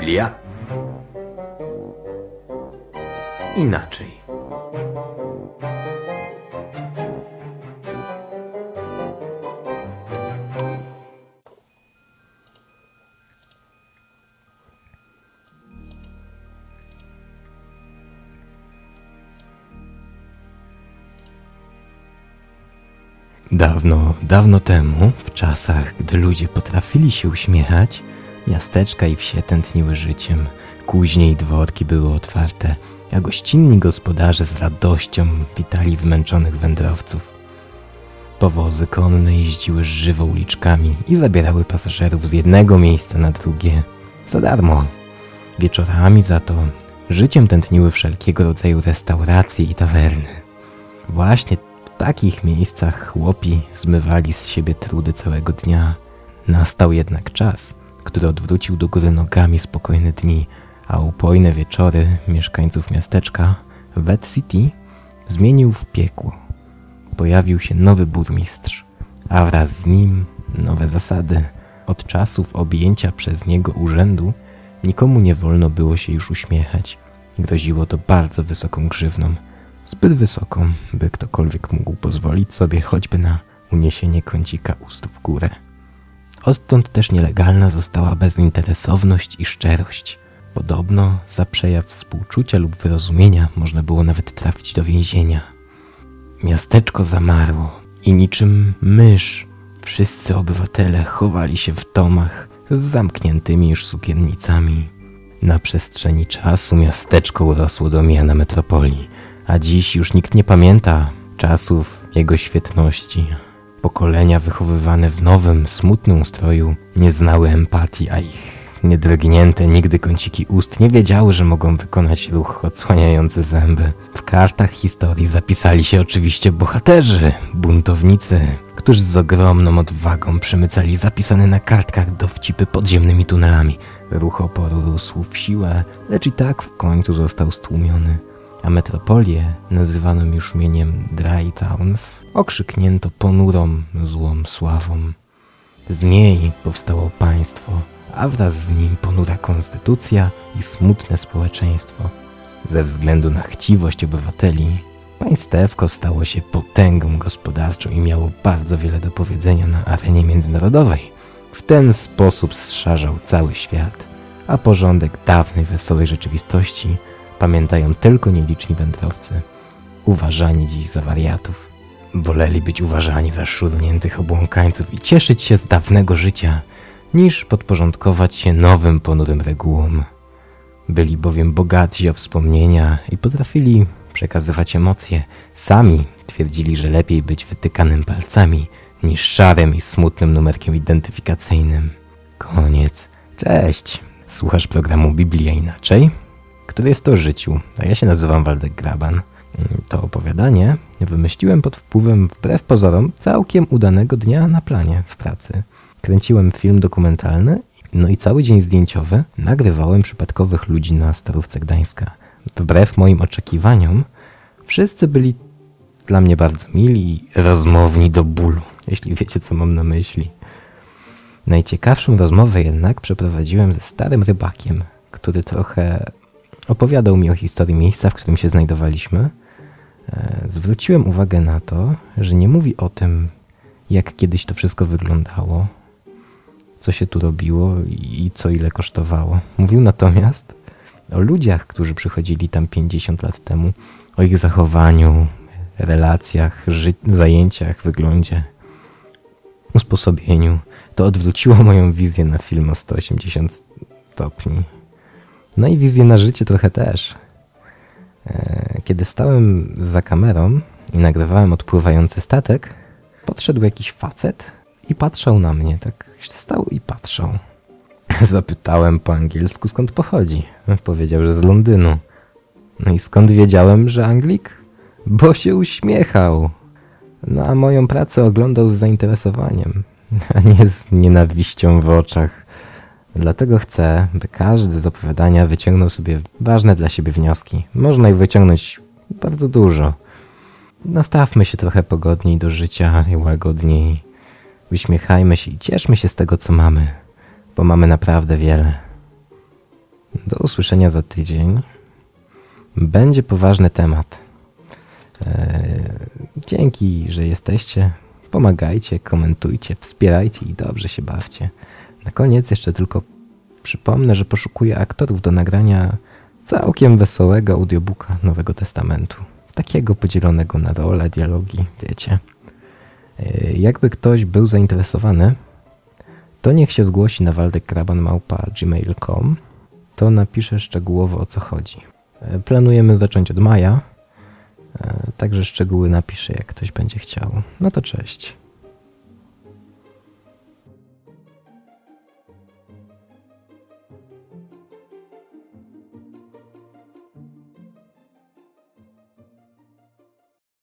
Biblia inaczej. Dawno, dawno temu, w czasach, gdy ludzie potrafili się uśmiechać, miasteczka i wsie tętniły życiem. Kuźnie i dworki były otwarte, a gościnni gospodarze z radością witali zmęczonych wędrowców. Powozy konne jeździły żywo uliczkami i zabierały pasażerów z jednego miejsca na drugie. Za darmo. Wieczorami za to życiem tętniły wszelkiego rodzaju restauracje i tawerny. Właśnie takich miejscach chłopi zmywali z siebie trudy całego dnia. Nastał jednak czas, który odwrócił do góry nogami spokojne dni, a upojne wieczory mieszkańców miasteczka Wet City zmienił w piekło. Pojawił się nowy burmistrz, a wraz z nim nowe zasady. Od czasów objęcia przez niego urzędu nikomu nie wolno było się już uśmiechać. Groziło to bardzo wysoką grzywną – zbyt wysoką, by ktokolwiek mógł pozwolić sobie choćby na uniesienie kącika ust w górę. Odtąd też nielegalna została bezinteresowność i szczerość. Podobno za przejaw współczucia lub wyrozumienia można było nawet trafić do więzienia. Miasteczko zamarło i niczym mysz wszyscy obywatele chowali się w domach z zamkniętymi już sukiennicami. Na przestrzeni czasu miasteczko urosło do miana metropolii – a dziś już nikt nie pamięta czasów jego świetności. Pokolenia wychowywane w nowym, smutnym ustroju nie znały empatii, a ich niedrgnięte nigdy kąciki ust nie wiedziały, że mogą wykonać ruch odsłaniający zęby. W kartach historii zapisali się oczywiście bohaterzy, buntownicy, którzy z ogromną odwagą przemycali zapisane na kartkach dowcipy podziemnymi tunelami. Ruch oporu rósł w siłę, lecz i tak w końcu został stłumiony a metropolię, nazywaną już mieniem Dry Towns, okrzyknięto ponurą, złą sławą. Z niej powstało państwo, a wraz z nim ponura konstytucja i smutne społeczeństwo. Ze względu na chciwość obywateli, państewko stało się potęgą gospodarczą i miało bardzo wiele do powiedzenia na arenie międzynarodowej. W ten sposób zszarzał cały świat, a porządek dawnej wesołej rzeczywistości – pamiętają tylko nieliczni wędrowcy, uważani dziś za wariatów. Woleli być uważani za szurniętych obłąkańców i cieszyć się z dawnego życia, niż podporządkować się nowym ponurym regułom. Byli bowiem bogaci o wspomnienia i potrafili przekazywać emocje. Sami twierdzili, że lepiej być wytykanym palcami niż szarym i smutnym numerkiem identyfikacyjnym. Koniec. Cześć. Słuchasz programu Biblia Inaczej? Który jest o życiu, a ja się nazywam Waldek Graban. To opowiadanie wymyśliłem pod wpływem, wbrew pozorom, całkiem udanego dnia na planie w pracy. Kręciłem film dokumentalny, no i cały dzień zdjęciowy nagrywałem przypadkowych ludzi na Starówce Gdańska. Wbrew moim oczekiwaniom, wszyscy byli dla mnie bardzo mili i rozmowni do bólu, jeśli wiecie, co mam na myśli. Najciekawszą rozmowę jednak przeprowadziłem ze starym rybakiem, który trochę opowiadał mi o historii miejsca, w którym się znajdowaliśmy, e, zwróciłem uwagę na to, że nie mówi o tym, jak kiedyś to wszystko wyglądało, co się tu robiło i co ile kosztowało. Mówił natomiast o ludziach, którzy przychodzili tam 50 lat temu, o ich zachowaniu, relacjach, zajęciach, wyglądzie, usposobieniu. To odwróciło moją wizję na film o 180 stopni. No i wizję na życie trochę też. E, kiedy stałem za kamerą i nagrywałem odpływający statek, podszedł jakiś facet i patrzał na mnie. Tak stał i patrzał. Zapytałem po angielsku skąd pochodzi. Powiedział, że z Londynu. No i skąd wiedziałem, że Anglik? Bo się uśmiechał. No a moją pracę oglądał z zainteresowaniem, a nie z nienawiścią w oczach. Dlatego chcę, by każdy z opowiadania wyciągnął sobie ważne dla siebie wnioski. Można ich wyciągnąć bardzo dużo. Nastawmy się trochę pogodniej do życia i łagodniej. Uśmiechajmy się i cieszmy się z tego, co mamy, bo mamy naprawdę wiele. Do usłyszenia za tydzień. Będzie poważny temat. Eee, dzięki, że jesteście. Pomagajcie, komentujcie, wspierajcie i dobrze się bawcie. Na koniec jeszcze tylko przypomnę, że poszukuję aktorów do nagrania całkiem wesołego audiobooka Nowego Testamentu. Takiego podzielonego na role, dialogi, wiecie. Eee, jakby ktoś był zainteresowany, to niech się zgłosi na waldekkrabanmałpa.gmail.com to napiszę szczegółowo o co chodzi. E, planujemy zacząć od maja, e, także szczegóły napiszę jak ktoś będzie chciał. No to cześć.